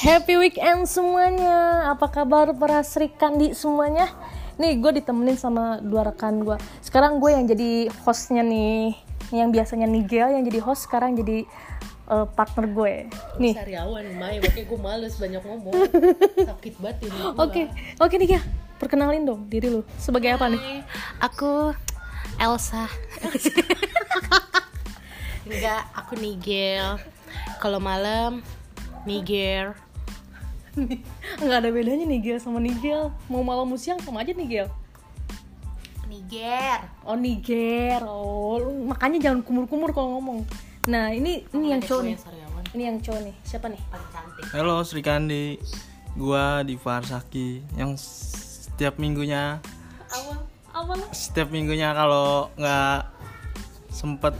Happy weekend semuanya. Apa kabar para Sri Kandi semuanya? Nih gue ditemenin sama dua rekan gue. Sekarang gue yang jadi hostnya nih. Yang biasanya Nigel yang jadi host sekarang jadi eh, partner gue. Nih. Sariawan, Mai, makanya gue males banyak ngomong Sakit banget ini gua. Oke, oke Nigel. Perkenalin dong diri lu. Sebagai apa nih? Hai, Aku Elsa Enggak, aku Nigel Kalau malam Niger Nggak ada bedanya Nigel sama Nigel. Mau malam mau siang sama aja Nigel. Niger Oh Niger. Oh, lu makanya jangan kumur-kumur kalau ngomong. Nah, ini ini yang cowok nih. Sariawan Ini yang cowok nih. Siapa nih? paling cantik Halo Sri Kandi, gua Diva Arsaki yang setiap minggunya Awal awal setiap minggunya kalau nggak sempet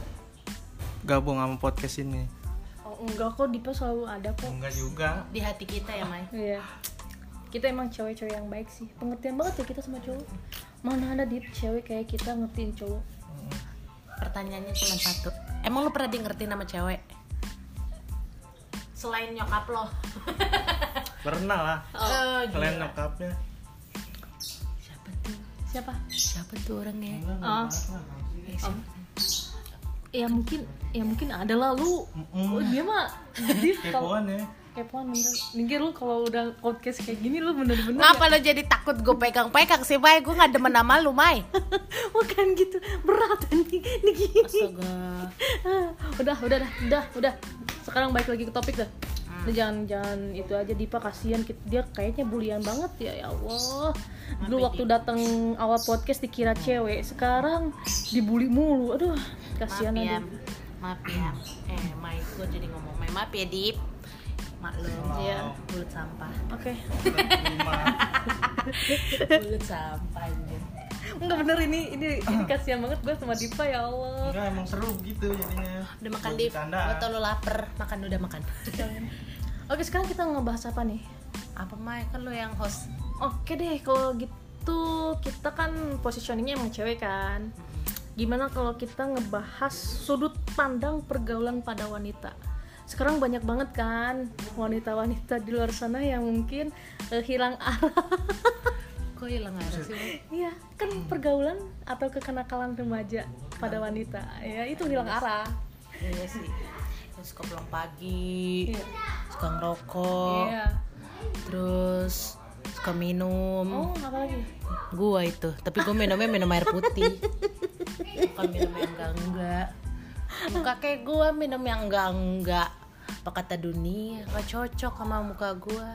gabung sama podcast ini enggak kok Dipa selalu ada kok. enggak juga Di hati kita ya, Mai Iya. Kita emang cewek-cewek yang baik sih. Pengertian banget ya kita sama cowok. Mana ada Dip cewek kayak kita ngertiin cowok. Pertanyaannya cuma satu Emang lu pernah di ngerti nama cewek? Selain nyokap lo pernah lah Oh, kalian nyokapnya Siapa tuh? Siapa? Siapa tuh orangnya? Oh, Eh, siapa? Ya mungkin ya mungkin ada lah lu. Oh, dia mah kalau kepoan ya kepoan bener. Ninggi lu kalau udah podcast kayak gini lu bener-bener Ngapa lo jadi takut gue pegang-pegang sih, Mai? Gue gak demen sama lu, Mai Bukan gitu berat nih nih gini. Astaga Ah, udah udah dah udah udah sekarang balik lagi ke topik dah Hmm. Udah, jangan jangan itu aja Dipa kasihan dia kayaknya bulian banget ya ya Allah. Dulu ya, waktu datang awal podcast dikira cewek sekarang dibully mulu. Aduh kasihan maaf ya maaf ya. Eh Mai gue jadi ngomong Mai. Maaf ya Dip. Maklum Iya. mulut sampah. Oke. Mulut sampah enggak bener ini ini ini kasihan banget gue sama Dipa ya Allah. Enggak emang seru gitu jadinya. Udah makan Dip gue tau lo lapar. Makan udah makan. Oke sekarang kita ngebahas apa nih? Apa Mai? Kan lo yang host. Oke deh, kalau gitu kita kan positioningnya emang cewek kan. Gimana kalau kita ngebahas sudut pandang pergaulan pada wanita? Sekarang banyak banget kan wanita-wanita di luar sana yang mungkin eh, hilang arah. kok hilang arah sih? Iya, kan pergaulan atau kekenakalan remaja pada wanita. Ya, itu hilang arah. iya sih Yang suka pulang pagi Iya. suka ngerokok Iya. terus suka minum Oh, apa lagi? gua itu tapi gua minumnya minum air putih bukan minum yang enggak enggak muka kayak gua minum yang enggak enggak apa kata dunia gak cocok sama muka gua.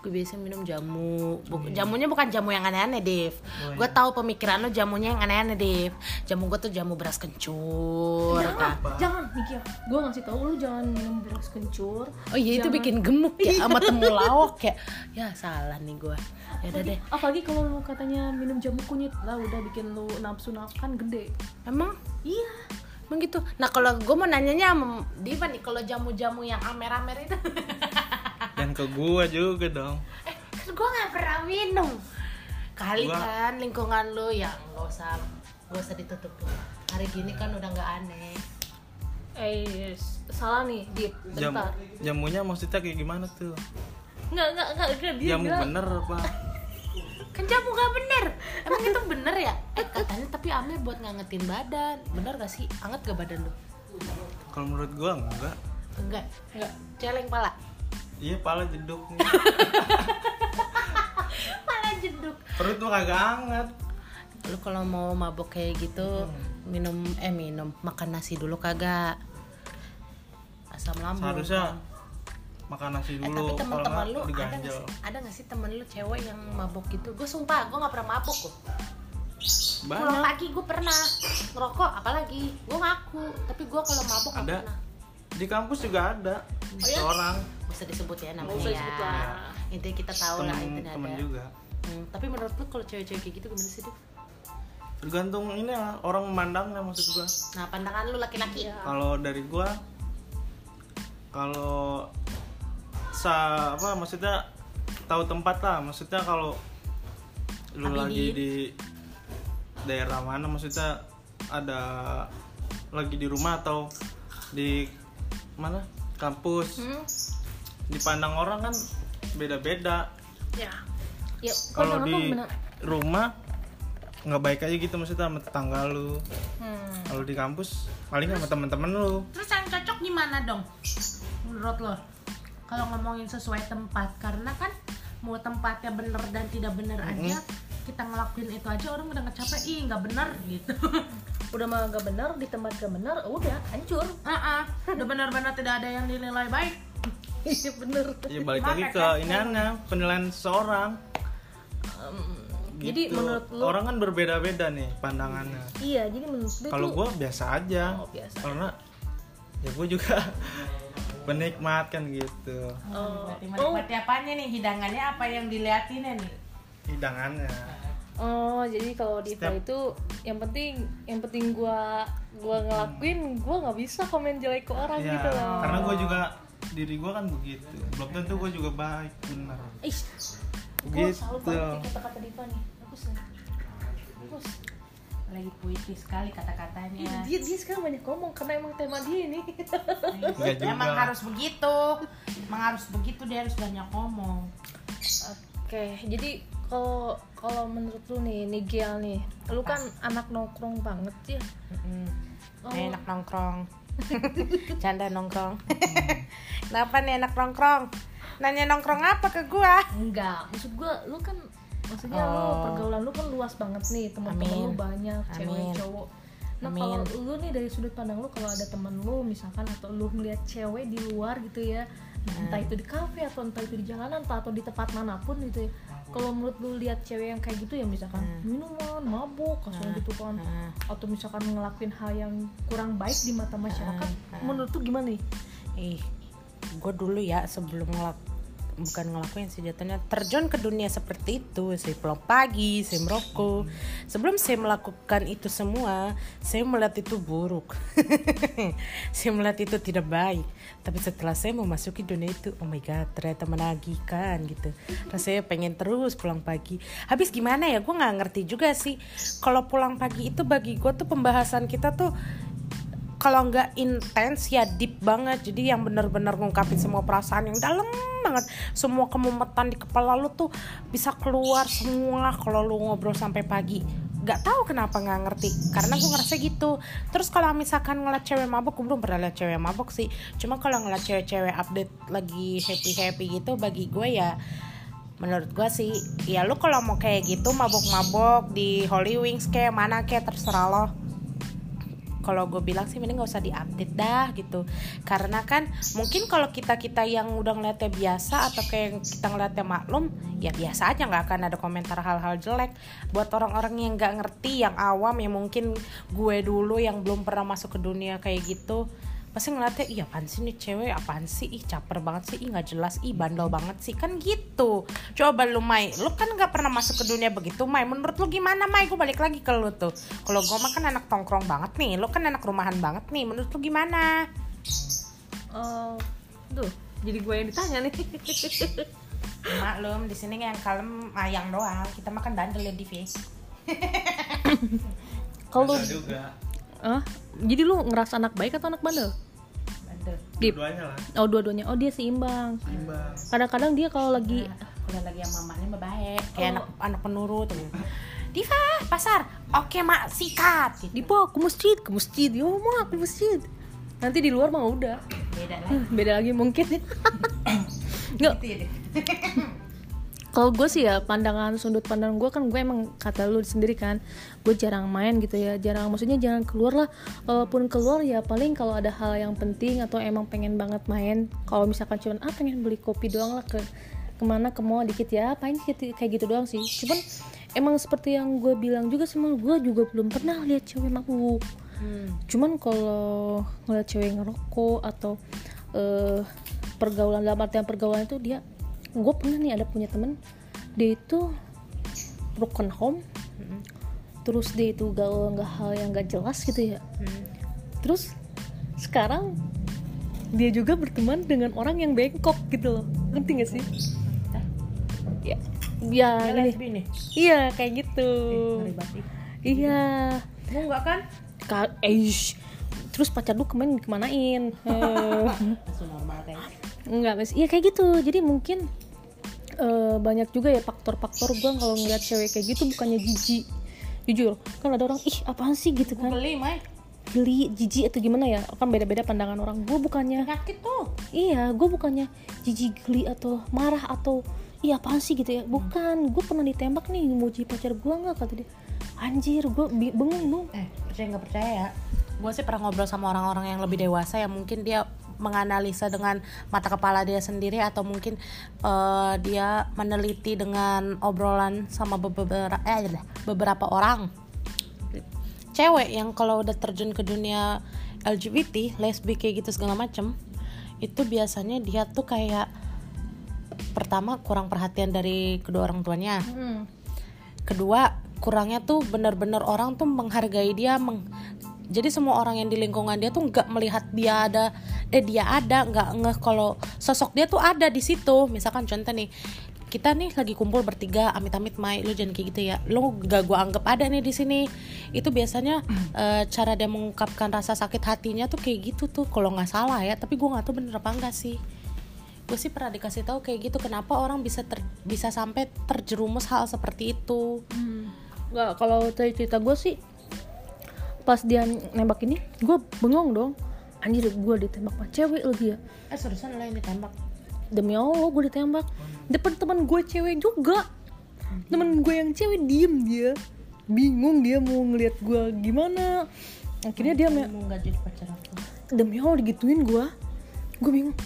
Gue biasa minum jamu. Bu- jamunya bukan jamu yang aneh-aneh Dev. Gue tahu pemikiran lo jamunya yang aneh-aneh Dev. Jamu gue tuh jamu beras kencur Jangan, Kak. jangan Niki. Gue ngasih tau lu jangan minum beras kencur. oh iya itu Jangan. bikin gemuk ya sama temulawak ya. Ya salah nih gua. Ya udah deh. apalagi kalau lu katanya minum jamu kunyit. Lah udah bikin lu nafsu nafkan gede. Emang? Iya gitu. Nah kalau gue mau nanyanya sama Diva nih, kalau jamu-jamu yang amer-amer itu, dan ke gua juga dong eh kan gue nggak pernah minum. Kali Gua- kan lingkungan lu yang nggak usah nggak usah ditutupin. Hari gini kan udah nggak aneh. eh yes. salah nih Dip Jam, bentar jamunya maksudnya kayak gimana tuh nggak nggak nggak nggak, dia jamu bener apa Kan jamu nggak bener. Emang itu bener ya? Eh katanya tapi amer buat ngangetin badan. Bener gak sih? Anget gak badan lu? kalau menurut gua enggak Enggak. nggak Celeng pala. iya pala jeduk Pala jeduk. perut tuh kagak hangat lu kalau mau mabok kayak gitu minum eh minum makan nasi dulu kagak asam lambung seharusnya makan nasi eh, dulu tapi teman-teman lu ada nggak diganjel sih ada nggak sih temen lu cewek yang mabok gitu? Gue sumpah gue nggak pernah mabok kok pulang pagi gue pernah ngerokok apalagi? Gue ngaku tapi gue kalau mabok Ada. pernah. Di kampus juga ada. Iya? orang Gak usah disebut ya namanya. Ya disebut lah. intinya kita tahu lah temen intinya temen ada. juga. Hmm, tapi menurut lu kalau cewek-cewek kayak gitu gimana sih Div? tergantung ini lah orang memandangnya maksud gua. Nah pandangan lu laki-laki. Iya. kalau dari gua kalau sa apa maksudnya tahu tempat lah maksudnya kalau lu Abidin. lagi di daerah mana maksudnya ada lagi di rumah atau di mana kampus Hmm? dipandang orang kan beda-beda ya ya kalau di gimana? rumah nggak baik aja gitu maksudnya sama tetangga lu Hmm. kalau di kampus paling sama temen-temen lu Terus yang cocok gimana dong? Menurut lo? Kalau ngomongin sesuai tempat, karena kan mau tempatnya bener dan tidak bener aja, kita ngelakuin itu aja orang udah ngecapek, ih nggak bener gitu. udah mah gak bener di tempat gak bener udah hancur Ah, ah, udah benar-benar tidak ada yang dinilai baik. iya bener ya balik lagi ke Makanya. ini aneh penilaian seorang jadi Gitu. menurut lu orang kan berbeda-beda nih pandangannya iya jadi menurut lu kalau gue biasa aja Oh, biasa. karena ya gue juga penikmat kan gitu Oh. Berarti menikmati apanya nih? Hidangannya apa yang diliatinnya nih? hidangannya Oh, jadi kalau Diva Setiap- itu yang penting yang penting gua gua ngelakuin, gua nggak bisa komen jelek ke orang ya gitu loh. karena gue juga diri gue kan begitu belum tentu gue juga baik benar Ih, gua Gitu. salut banget nih kata-kata Diva nih. Bagus nih. Bagus. Lagi puitis sekali kata-katanya. dia dia sekarang banyak ngomong karena emang tema dia ini. Juga. Emang harus begitu. Emang harus begitu dia harus banyak ngomong. Oke, jadi kalau kalau menurut lu nih, Nigel nih, lu kan anak nongkrong banget ya. Mm-mm. Oh. Enak nongkrong. Canda nongkrong. Kenapa nih enak nongkrong? Nanya nongkrong apa ke gua? Enggak, maksud gua lu kan maksudnya lu Oh. pergaulan lu kan luas banget nih, teman-teman lu banyak, cewek Amin. cowok. Nah, kalau lu nih dari sudut pandang lu kalau ada teman lu misalkan atau lu ngeliat cewek di luar gitu ya, Hmm. entah itu di kafe atau entah itu di jalanan entah atau di tempat mana pun gitu ya. Kalau menurut lu lihat cewek yang kayak gitu ya misalkan minuman, mabuk, kasar gitu kan. Hmm. Atau misalkan ngelakuin hal yang kurang baik di mata masyarakat, Hmm. menurut lu gimana nih? Ih, gue dulu ya sebelum ngelak bukan ngelakuin sih jatuhnya terjun ke dunia seperti itu. Saya pulang pagi saya merokok. Sebelum saya melakukan itu semua saya melihat itu buruk. Saya melihat itu tidak baik. Tapi setelah saya memasuki dunia itu oh my god ternyata menagihkan gitu. Rasanya pengen terus pulang pagi. Habis gimana ya? Gue nggak ngerti juga sih. Kalau pulang pagi itu bagi gue tuh pembahasan kita tuh kalau nggak intens ya deep banget. Jadi yang bener-bener ngungkapin semua perasaan yang dalam banget. Semua kemumetan di kepala lu tuh bisa keluar semua kalau lu ngobrol sampai pagi. Nggak tahu kenapa nggak ngerti karena gue ngerasa gitu. Terus kalau misalkan ngeliat cewek mabok gue belum pernah lihat cewek mabok sih. Cuma kalau ngeliat cewek-cewek update lagi happy happy gitu bagi gue ya menurut gue sih ya lu kalau mau kayak gitu mabok-mabok di Holy Wings kayak mana kayak terserah lo kalau gue bilang sih mending gak usah diupdate dah gitu. Karena kan mungkin kalau kita kita yang udah ngeliatnya biasa atau kayak kita ngeliatnya maklum ya biasa aja nggak akan ada komentar hal-hal jelek. Buat orang-orang yang nggak ngerti yang awam yang mungkin gue dulu yang belum pernah masuk ke dunia kayak gitu pasti ngeliatnya iya apaan sih nih cewek? Apaan sih? Ih caper banget sih. Ih nggak jelas. Ih bandel banget sih. Kan gitu. Coba lu Mai lu kan nggak pernah masuk ke dunia begitu Mai. Menurut lu gimana Mai? Gue balik lagi ke lu tuh. Kalau gue mah kan anak tongkrong banget nih. Lu kan anak rumahan banget nih. Menurut lu gimana? Oh, tuh, jadi gue yang ditanya nih. maklum di sini yang kalem ayang doang. Kita makan bandel ya Div ya. Kalau ah, jadi lu ngerasa anak baik atau anak bandel? Dua-duanya lah Oh, dua-duanya. Oh, dia seimbang. imbang Kadang-kadang dia kalau lagi kalau lagi sama mamanya mah baik kayak anak anak penurut tuh Diva pasar oke mak sikat gitu. Dipo ke masjid, ke masjid. Yo, mau ke masjid. Nanti di luar mah udah. beda lah Beda lagi mungkin. Nggak, gitu ya. kalau gue sih ya pandangan sudut pandang gue kan gue emang kata lu sendiri kan gue jarang main gitu ya jarang maksudnya jarang keluar lah. Walaupun keluar ya paling kalau ada hal yang penting atau emang pengen banget main kalau misalkan cuman ah pengen beli kopi doang lah ke ke mana ke mall dikit ya paling dikit kayak gitu doang sih. Cuman emang seperti yang gue bilang juga sama gue juga belum pernah lihat cewek mabuk. Hmm. cuman kalau ngeliat cewek ngerokok atau eh, pergaulan dalam artian pergaulan itu dia gue pernah nih ada punya temen dia itu broken home. Terus dia itu gaul nggak hal yang nggak jelas gitu ya. Hmm. terus sekarang dia juga berteman dengan orang yang bengkok gitu loh. Ngerti gak sih? Ya ya lesbi nih. Iya kayak gitu. Ih. iya. Lu enggak kan? Ka eh, terus pacar lu kemarin kemanain Eh, normal kayak enggak mas. Iya kayak gitu. Jadi mungkin eh, banyak juga ya faktor-faktor. Gue kalau ngeliat cewek kayak gitu bukannya jijik. Jujur kan ada orang ih apaan sih? Gitu kan. Beli mai. Geli jijik atau gimana ya? Kan beda-beda pandangan orang. Gue bukannya penyakit tuh. Iya gue bukannya jijik geli atau marah atau iya apaan sih? Gitu ya. Bukan gue pernah ditembak nih mau jadi pacar gue nggak? Kata dia. Anjir gue bengong dong. Eh percaya nggak percaya ya? Gue sih pernah ngobrol sama orang-orang yang lebih dewasa yang mungkin dia menganalisa dengan mata kepala dia sendiri atau mungkin eh, dia meneliti dengan obrolan sama beberapa eh beberapa orang cewek yang kalau udah terjun ke dunia LGBT, lesbi kayak gitu segala macem itu biasanya dia tuh kayak pertama kurang perhatian dari kedua orang tuanya hmm. kedua kurangnya tuh benar-benar orang tuh menghargai dia meng- jadi semua orang yang di lingkungan dia tuh nggak melihat dia ada eh dia ada nggak ngeh kalau sosok dia tuh ada di situ. Misalkan contoh nih kita nih lagi kumpul bertiga amit-amit Mai lu jangan kayak gitu ya. Lu gak gua anggap ada nih di sini. Itu biasanya eh, cara dia mengungkapkan rasa sakit hatinya tuh kayak gitu tuh kalau nggak salah ya. Tapi gua nggak tahu bener apa enggak sih. Gue sih pernah dikasih tahu kayak gitu kenapa orang bisa ter- bisa sampai terjerumus hal seperti itu. Nggak kalau cerita gue sih pas dia nembak ini gue bengong dong. Anjir gue ditembak sama cewek lagi ya. Eh seriusan lo yang ditembak? Demi allah gue ditembak. Depan teman gue cewek juga. Teman gue yang cewek diem dia. Bingung dia mau ngeliat gue gimana. Akhirnya dia mau nggak jadi pacar aku? Demi allah digituin gue gue bingung.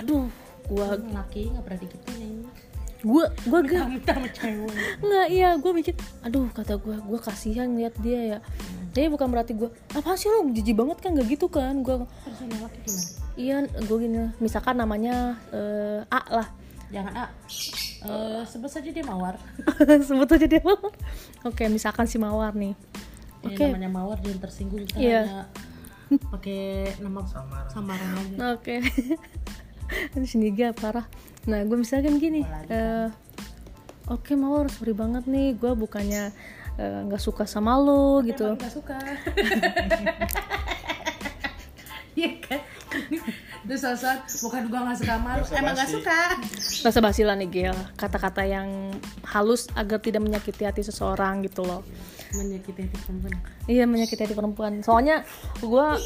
Aduh gue laki nggak pernah digituin gue gue gak minta sama cewek. Nggak iya gue mikir aduh kata gue gue kasihan ngeliat dia ya jadi bukan berarti gue apa sih lo jijik banget kan? Gak gitu kan gue iya gue gini misalkan namanya eh, A lah. Jangan ah Eh, sebut saja dia mawar. Sebut aja dia Mawar. Oke misalkan si mawar nih. Oke. Oke. namanya mawar jangan tersinggung kita Iya. hanya pakai nama Samaran. samaran aja. Oke. Aduh, sini gak parah. Nah gue misalkan gini eh, oke mawar sorry banget nih. Gue bukannya eh, nggak suka sama lo gitu. nggak suka. Iya kan? Terus sosok bukan gua nggak suka malu emang nggak suka. Bahasa basi lah nih Gil Kata-kata yang halus agar tidak menyakiti hati seseorang gitu loh. Menyakiti hati perempuan. Iya menyakiti hati perempuan. Soalnya gua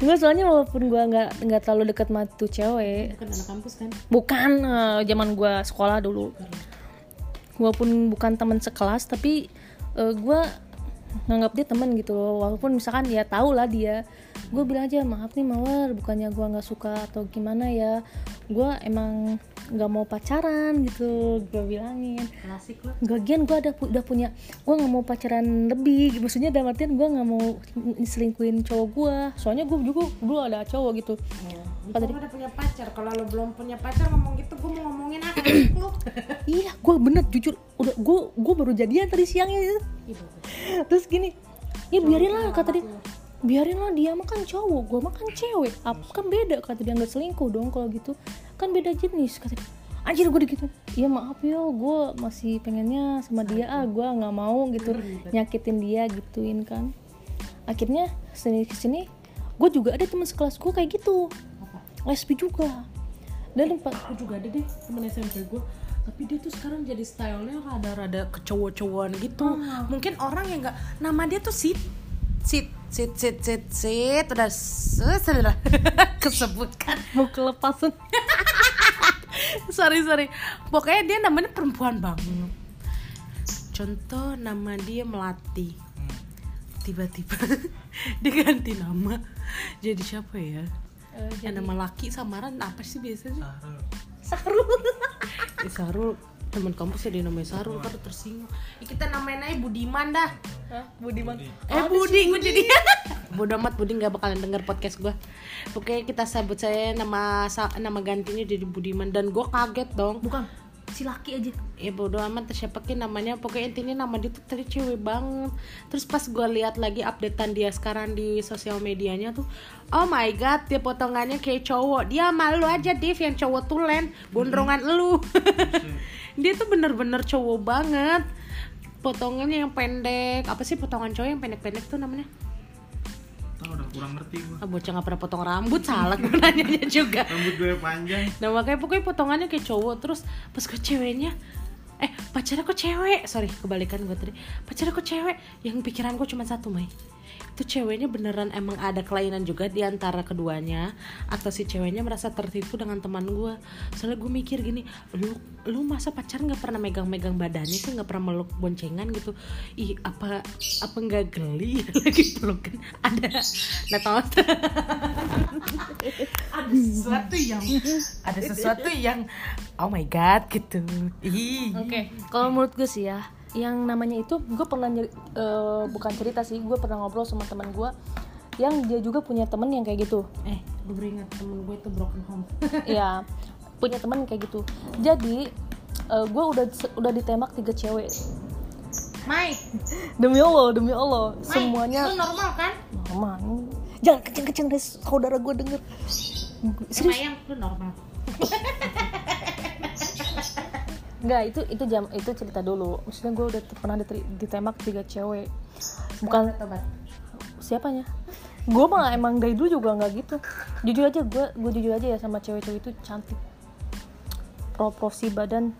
Enggak soalnya walaupun gua nggak nggak terlalu dekat sama tuh cewek. Bukan anak kampus kan? Bukan eh, zaman gua sekolah dulu Walaupun bukan teman sekelas tapi eh, gua nganggap dia teman gitu loh. Walaupun misalkan ya tahu lah dia gue bilang aja maaf nih mawar bukannya gua nggak suka atau gimana ya. Gua emang nggak mau pacaran gitu gue bilangin. Klasik lo Gagian gue ada udah punya gue nggak mau pacaran lebih maksudnya dalam artian gue nggak mau selingkuhin cowok gue soalnya gue juga dulu ada cowok gitu. Apa tadi? udah punya pacar. Kalau lo belum punya pacar ngomong gitu, gue mau ngomongin apa lu? iya gue bener jujur. Udah gue gue baru jadian tadi siangnya gitu. Terus gini ya biarin lah kata dia biarin lah dia makan cowok gue makan cewek. Apa kan beda kata dia nggak selingkuh dong kalau gitu. Kan beda jenis kata dia. Anjir gue gitu iya maaf yo gue masih pengennya sama dia ah gue nggak mau gitu nyakitin dia gituin kan. Akhirnya sini ke sini gue juga ada teman sekelas gue kayak gitu. Lesbi juga. Dan pas Aku juga ada deh temen SMP gue tapi dia tuh sekarang jadi stylenya rada-rada kecowok-cowokan gitu. Mungkin orang yang nggak nama dia tuh sit sit sit sit sit sit udah s- sudah kesebutkan. Mau kelepasan sorry sorry. Pokoknya dia namanya perempuan banget. Contoh nama dia melati. Tiba-tiba diganti nama. Jadi siapa ya? Eh, yang nama laki samaran apa sih biasanya? Sarul. Sarul Eh, Sarul teman kampus ya dia namanya Sarul kan tersinggung. Ya, kita namain aja Budiman dah. Hah? Budiman. Eh Budi gue jadi bodoh amat Budi nggak bakalan denger podcast gue Pokoknya kita sebut saya nama sa- nama gantinya jadi Budiman. Dan gue kaget dong. Bukan si laki aja. Ya bodo amat siapa ke namanya? Pokoknya intinya nama dia tuh tadi cewek banget. Terus pas gue lihat lagi updatean dia sekarang di sosial medianya tuh oh my god dia potongannya kayak cowok. Dia malu aja Div yang cowok tulen. Gondrongan lu. Dia tuh bener-bener cowok banget. Potongannya yang pendek apa sih potongan cowok yang pendek-pendek tuh namanya tahu udah kurang ngerti gua. Ah, bocah nggak pernah potong rambut salah gue nanyanya juga. Rambut gue panjang. Nah makanya pokoknya potongannya kayak cowok terus pas ke ceweknya eh pacarnya kok cewek? Sorry kebalikan gue tadi. Pacarnya kok cewek? Yang pikiran gue cuma satu Mai itu ceweknya beneran emang ada kelainan juga di antara keduanya atau si ceweknya merasa tertipu dengan teman gue soalnya gue mikir gini lu lu masa pacaran nggak pernah megang-megang badannya sih nggak pernah meluk boncengan gitu. Ih apa apa nggak geli? Lagi pelukan ada nah tau ada sesuatu yang ada sesuatu yang oh my god gitu. Oke, kalau menurut gue sih ya, yang namanya itu gue pernah nyeri, eh, bukan cerita sih, gue pernah ngobrol sama teman gue yang dia juga punya temen yang kayak gitu. eh gue beringat temen gue itu broken home Iya, punya temen kayak gitu. Jadi eh, gue udah udah ditembak tiga cewek. Mai Demi Allah, demi Allah, Mai, semuanya lu normal kan aman. Jangan kenceng-kenceng deh, saudara gue denger. Serius? Mayang lu normal Enggak, itu itu jam itu cerita dulu. Maksudnya gue udah pernah ditembak tiga cewek. Bukan tobat siapanya? Gue mah emang dari dulu juga nggak gitu. Jujur aja gue gue jujur aja ya sama cewek-cewek itu cantik. Proporsi badan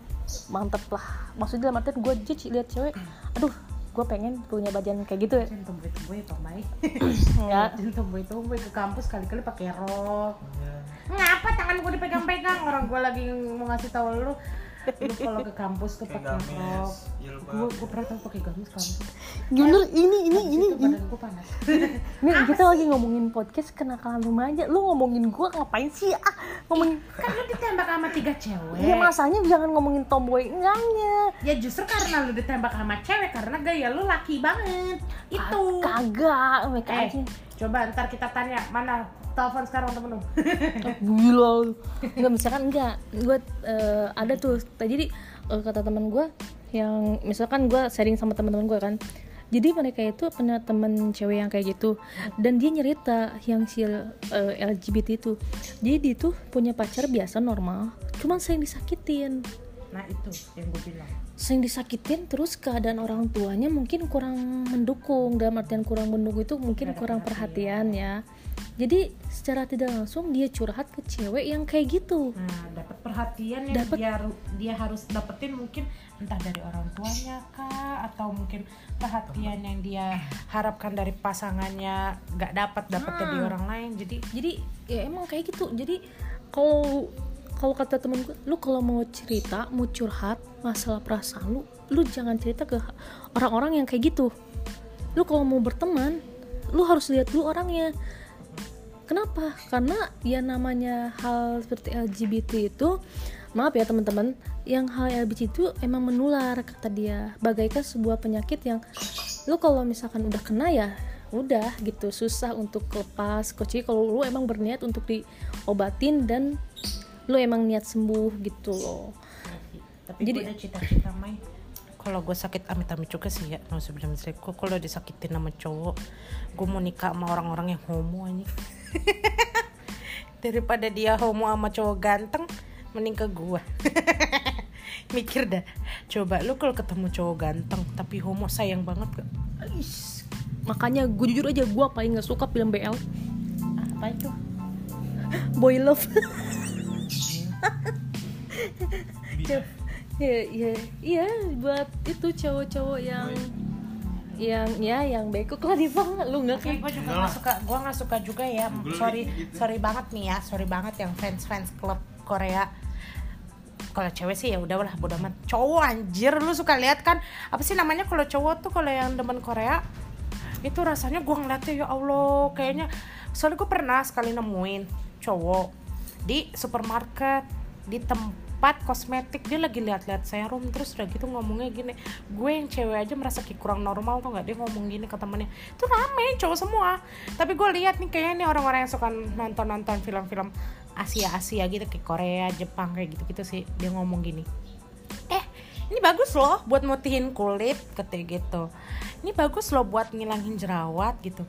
mantep lah. Maksudnya dalam artian gue judge lihat cewek aduh gue pengen punya badan kayak gitu ya. Jangan tomboy-tomboy apa Mai? Enggak Jangan tomboy-tomboy ke kampus kali-kali pakai rok. Ngapa tangan gue dipegang-pegang? Orang gue lagi mau ngasih tahu lu lu kalau ke kampus tuh pakai rok. gamis jilbab gue gue pernah tahu pakai gamis kampus. Bener ini ini ini badan gue panas. Ini kita lagi ngomongin podcast kenakalan remaja. Lu ngomongin gue ngapain sih? Ah ngomongin kan lu ditembak sama tiga cewek. Ya masanya jangan ngomongin tomboy enggaknya. Ya justru karena lu ditembak sama cewek karena gaya lu laki banget. Itu. Kagak mereka eh aja coba ntar kita tanya mana telepon sekarang temen lu. Gila. Nggak misalkan enggak. Gue eh, ada tuh. Jadi eh, kata teman gue yang misalkan gue sharing sama teman-teman gue kan. Jadi mereka itu punya temen cewek yang kayak gitu. Dan dia nyerita yang si eh, LGBT itu. Jadi dia tuh punya pacar biasa normal. Cuman sering disakitin. Nah itu yang gue bilang. Sering disakitin terus keadaan orang tuanya mungkin kurang mendukung. Dalam artian kurang mendukung itu mungkin kurang perhatian. ya jadi secara tidak langsung dia curhat ke cewek yang kayak gitu. Nah, dapat perhatian yang Dapet- dia dia harus dapetin mungkin entah dari orang tuanya kah atau mungkin perhatian yang dia harapkan dari pasangannya nggak dapat dapetnya di orang lain. Jadi jadi ya emang kayak gitu. Jadi kalau kalau kata temen gue lu kalau mau cerita mau curhat masalah perasaan lu lu jangan cerita ke orang-orang yang kayak gitu. Lu kalau mau berteman lu harus lihat dulu orangnya kenapa? Karena ya namanya hal seperti LGBT itu maaf ya teman-teman yang hal LGBT itu emang menular kata dia bagaikan sebuah penyakit yang lu kalau misalkan udah kena ya udah gitu susah untuk lepas kecuali kalau lu emang berniat untuk diobatin dan lu emang niat sembuh gitu loh. Tapi Jadi- gue ada cita-cita Mai. Kalau gue sakit amit-amit juga sih ya no sebelum gue kalau disakitin sama cowok gue mau nikah sama orang-orang yang homo aja daripada dia homo sama cowok ganteng mending ke gue mikir dah. Coba lu kalau ketemu cowok ganteng tapi homo sayang banget gak? Makanya gue jujur aja gue paling nggak suka film BL apa itu? Boy love. Ya ya iya. Buat itu cowok-cowok yang yang ya yang bekuk lah di bang lu nggak kayak gue juga nggak suka, gue nggak suka juga ya. Sorry, gitu. sorry banget nih ya, sorry banget yang fans fans klub Korea. Kalau cewek sih ya udah lah, bodo amat. Cowok anjir, lu suka lihat kan? Apa sih namanya kalau cowok tuh kalau yang demen Korea itu rasanya gue ngeliatnya ya Allah, kayaknya soalnya gue pernah sekali nemuin cowok di supermarket di tempat kosmetik dia lagi lihat-lihat serum terus udah gitu ngomongnya gini gue yang cewek aja merasa kayak kurang normal tuh nggak? Dia ngomong gini ke temennya. Itu rame cowok semua. Tapi gue lihat nih kayaknya nih orang-orang yang suka nonton-nonton film-film Asia-Asia gitu kayak Korea Jepang kayak gitu-gitu sih dia ngomong gini. Eh ini bagus loh buat mutihin kulit katanya gitu ini bagus loh buat ngilangin jerawat gitu.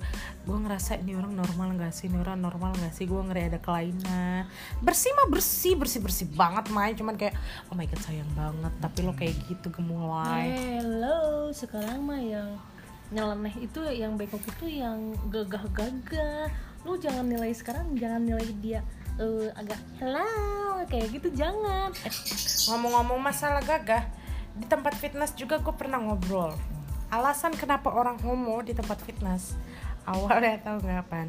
Gue ngerasa ini orang normal gak sih? Ini orang normal gak sih? Gue ngeri ada kelainan. Bersih mah bersih bersih bersih banget main cuman kayak oh my god sayang banget. Tapi lo kayak gitu gemulai. Hello sekarang mah yang nyeleneh itu yang bengkok itu yang gagah-gagah. Lu jangan nilai sekarang jangan nilai dia eh, agak hello kayak gitu jangan. Eh, ngomong-ngomong masalah gagah di tempat fitness juga gue pernah ngobrol alasan kenapa orang homo di tempat fitness? Awalnya tahu nggak pan?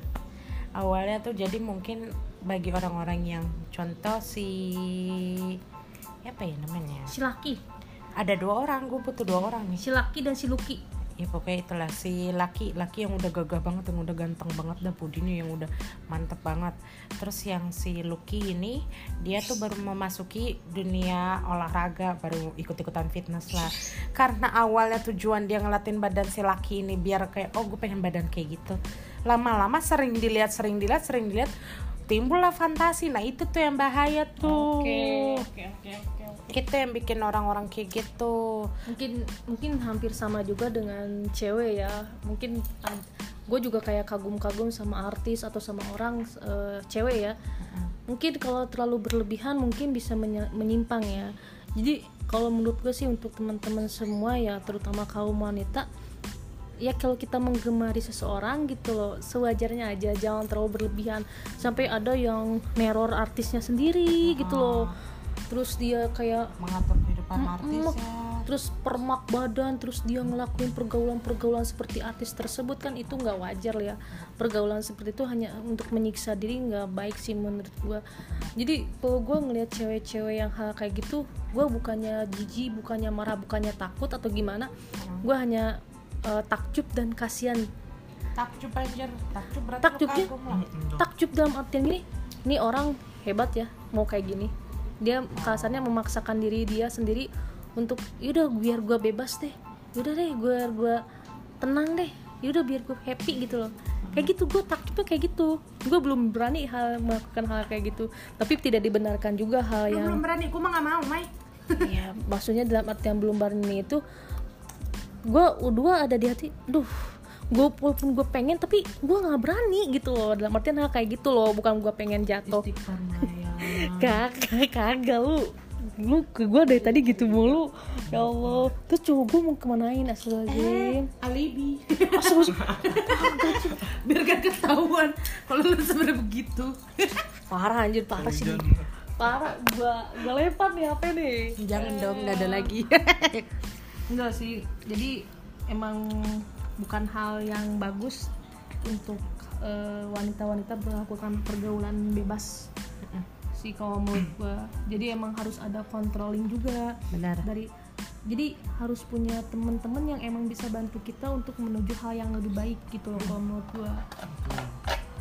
Awalnya tuh jadi mungkin bagi orang-orang yang contoh si apa ya namanya? Si laki ada dua orang gue butuh dua orang nih. Si laki dan si luki ya pokoknya itulah si laki laki yang udah gagah banget yang udah ganteng banget dah budinya yang udah mantep banget. Terus yang si Lucky ini dia tuh baru memasuki dunia olahraga baru ikut-ikutan fitness lah. Karena awalnya tujuan dia ngelatin badan si laki ini biar kayak oh gue pengen badan kayak gitu. Lama-lama sering dilihat sering dilihat sering dilihat timbullah fantasi. Nah itu tuh yang bahaya tuh. Oke oke oke itu yang bikin orang-orang kayak gitu. Mungkin mungkin hampir sama juga dengan cewek ya. Mungkin gue juga kayak kagum-kagum sama artis atau sama orang eh, cewek ya. Mungkin kalau terlalu berlebihan mungkin bisa menyimpang ya. Jadi kalau menurut gue sih untuk teman-teman semua ya terutama kaum wanita ya kalau kita menggemari seseorang gitu loh sewajarnya aja jangan terlalu berlebihan. Sampai ada yang neror artisnya sendiri gitu loh terus dia kayak mengatur kehidupan Mm, artisnya. Terus permak badan terus dia ngelakuin pergaulan-pergaulan seperti artis tersebut kan itu nggak wajar ya. Pergaulan seperti itu hanya untuk menyiksa diri nggak baik sih menurut gua. Jadi kalau gua ngelihat cewek-cewek yang hal kayak gitu gua bukannya jijik bukannya marah bukannya takut atau gimana. Gua hanya eh, takjub dan kasihan. Takjub anjir. Takjub berarti Takjubnya? takjub dalam artian gini ini orang hebat ya mau kayak gini dia kasarnya memaksakan diri dia sendiri untuk yaudah biar gue bebas deh. Yaudah deh biar gue tenang deh. Yaudah biar gue happy gitu loh. Kayak gitu gue takjubnya kayak gitu. Gue belum berani hal melakukan hal kayak gitu. Tapi tidak dibenarkan juga hal Lu yang belum berani gue mah gak mau Mai. Ya maksudnya dalam artian belum berani itu gue dua ada di hati duh gue walaupun gue pengen tapi gue nggak berani gitu loh. Dalam artian hal kayak gitu loh bukan gue pengen jatuh Maya kagak kagak lu. Lu ke gue dari tadi gitu mulu. Ya Allah. Terus cowok gue mau kemanain astagfirullahaladzim. Alibi. Astagfirullah. biar gak ketahuan kalau lu sebenarnya begitu. Parah anjir parah sih. Parah gua gua lempar nih HP nih. Jangan dong gak ada lagi. Enggak sih. Jadi emang bukan hal yang bagus untuk eh, wanita-wanita melakukan pergaulan bebas sih kalau menurut gua. Jadi emang harus ada controlling juga. Benar. Dari jadi harus punya teman-teman yang emang bisa bantu kita untuk menuju hal yang lebih baik gitu loh kalau menurut gua.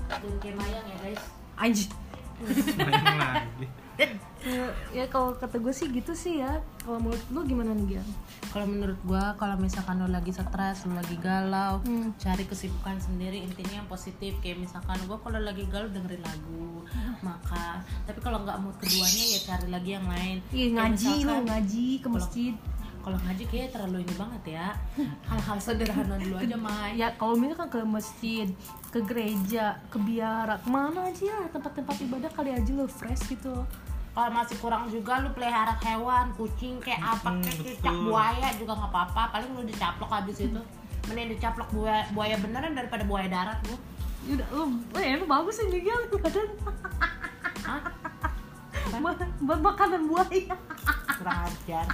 Dan kayak mayang ya guys. Anjir lagi ya, ya kalau kata gue sih gitu sih ya. Kalau menurut lu gimana nih Gian? kalau menurut gua kalau misalkan lo lagi stres lo lagi galau Hmm. cari kesibukan sendiri intinya yang positif. Kayak misalkan gua kalau lagi galau dengerin lagu makan. Tapi kalau nggak mood keduanya ya cari lagi yang lain. Kayak ngaji misalkan- ngaji ke masjid. kalau ngaji kayak terlalu ini banget ya. Hal-hal sederhana dulu aja Mai. Ya kalau misalkan ke masjid ke gereja ke biara ke mana aja tempat-tempat ibadah kali aja lo fresh gitu kalau masih kurang juga lu pelihara hewan kucing kayak apa Hmm, kayak cicak buaya juga nggak apa-apa. Paling lu dicaplok habis itu. Mending dicaplok buaya buaya beneran daripada buaya darat lu Yaudah, lu, eh, lu bagus sih nih Gian badan buat, makanan buaya. Kurang ajar.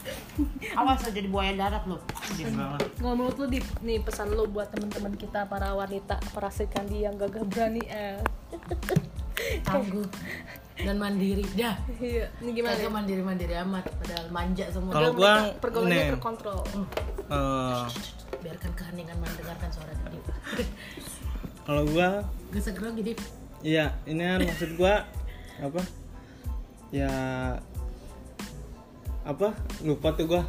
Awas aja jadi buaya darat lu. Kalau menurut lu Dip, nih pesan lu buat teman-teman kita para wanita para sekandi yang gagah berani eh. Tangguh dan mandiri dah iya ini gimana kagak nih? mandiri mandiri amat padahal manja semua Kalau gua, pergaulannya terkontrol Eh, biarkan keheningan mendengarkan suara tadi Kalau gua gue segera gini Iya, ini kan maksud gua apa? Ya apa? Lupa tuh gua.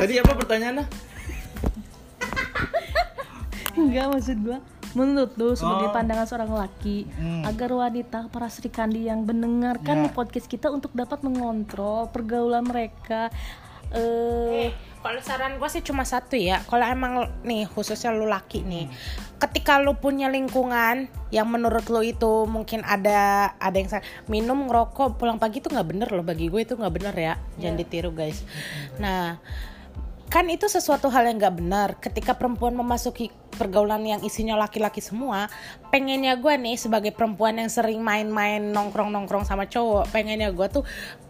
Tadi apa pertanyaannya? Enggak maksud gua menurut lu sebagai Oh. pandangan seorang laki Hmm. agar wanita para serikandi yang mendengarkan Ya. podcast kita untuk dapat mengontrol pergaulan mereka eh Kalau saran gue sih cuma satu ya. Kalau emang nih khususnya lu laki nih, ketika lu punya lingkungan yang menurut lu itu mungkin ada ada yang sa- minum ngerokok pulang pagi itu nggak bener loh bagi gue itu nggak bener ya. Jangan ditiru guys. Nah kan itu sesuatu hal yang nggak benar. Ketika perempuan memasuki pergaulan yang isinya laki-laki semua pengennya gue nih sebagai perempuan yang sering main-main nongkrong-nongkrong sama cowok pengennya gue tuh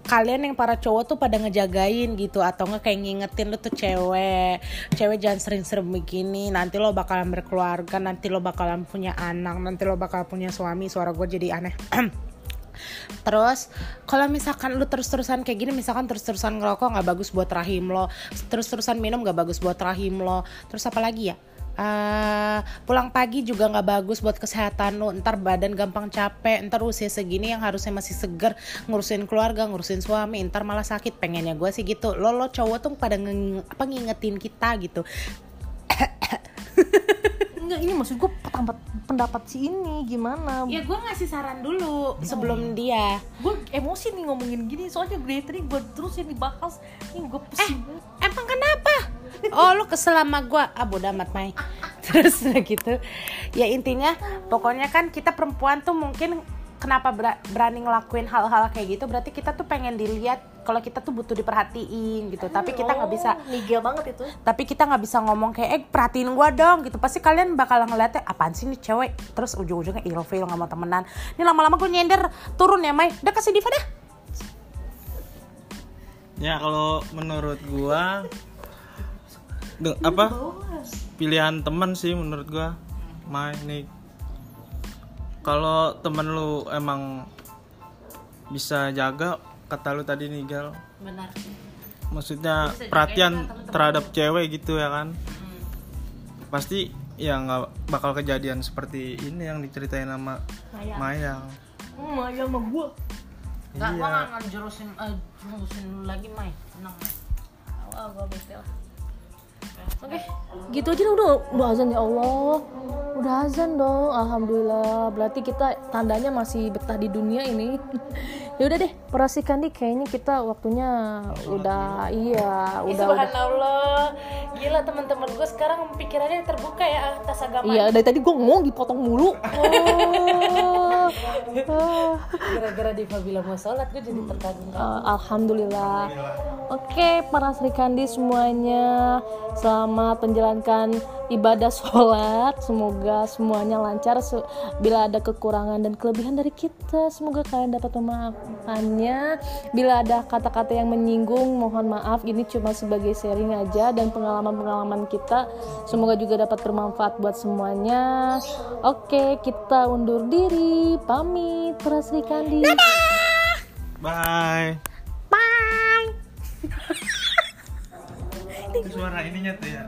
kalian yang para cowok tuh pada ngejagain gitu atau nggak kayak ngingetin lu tuh cewek cewek jangan sering-sering begini nanti lo bakalan berkeluarga nanti lo bakalan punya anak nanti lo bakal punya suami suara gue jadi aneh Terus kalau misalkan lu terus-terusan kayak gini misalkan terus-terusan ngerokok nggak bagus buat rahim lo, terus-terusan minum nggak bagus buat rahim lo. Terus apa lagi ya? Eh, pulang pagi juga nggak bagus buat kesehatan lo ntar badan gampang capek ntar usia segini yang harusnya masih seger ngurusin keluarga ngurusin suami ntar malah sakit pengennya gue sih gitu lo lo cowok tuh pada apa ngingetin kita gitu enggak ini maksud gue pendapat pendapat si ini gimana? Ya gue ngasih saran dulu sebelum dia. Gue emosi nih ngomongin gini soalnya gue tadi gue terus ini bahas. Ini gue pusing banget. Emang kenapa? Oh lu kesel sama gue Ah bodo amat Mai. Terus udah gitu. Ya intinya pokoknya kan kita perempuan tuh mungkin Kenapa ber- berani ngelakuin hal-hal kayak gitu Berarti kita tuh pengen dilihat Kalau kita tuh butuh diperhatiin gitu. Tapi kita nggak bisa Oh, nigel banget itu. Tapi kita nggak bisa ngomong kayak eh perhatiin gua dong gitu. Pasti kalian bakal ngeliatnya apaan sih nih cewek? Terus ujung-ujungnya ilfil nggak mau temenan. Ini lama-lama gue nyender. Turun ya Mai. Udah kasih diva dah. Ya kalau menurut gua apa? Pilihan teman sih menurut gua. Main nih kalau temen lu emang bisa jaga kata lu tadi nih gal. Benar. Maksudnya perhatian terhadap cewek gitu ya kan? Pasti ya nggak bakal kejadian seperti ini yang diceritain sama Mayang hmm, ya sama gue nggak Iya. gua nggak ngejurusin eh, jurusin lu lagi Mai. Tenang Mai. Oh, gue bete lah Oke, gitu aja dah, udah udah azan ya Allah. Udah azan dong. Alhamdulillah. Berarti kita tandanya masih betah di dunia ini. ya udah deh, perhatikan nih kayaknya kita waktunya udah iya, Ih, udah udah. subhanallah gila teman-teman gue sekarang pikirannya terbuka ya atas agama Iya, dari tadi gue ngomong dipotong mulu. Oh. Gara-gara Diva bilang mau sholat gue jadi terkagum Uh, Alhamdulillah. Oke, para Sri Kandi semuanya, selamat menjalankan ibadah sholat. Semoga semuanya lancar. Se- Bila ada kekurangan dan kelebihan dari kita, semoga kalian dapat memaafkannya. Bila ada kata-kata yang menyinggung, mohon maaf. Ini cuma sebagai sharing aja dan pengalaman-pengalaman kita. Semoga juga dapat bermanfaat buat semuanya. Oke, kita undur diri. Pamit, Sri Kandi. bye bye suara ininya tuh ya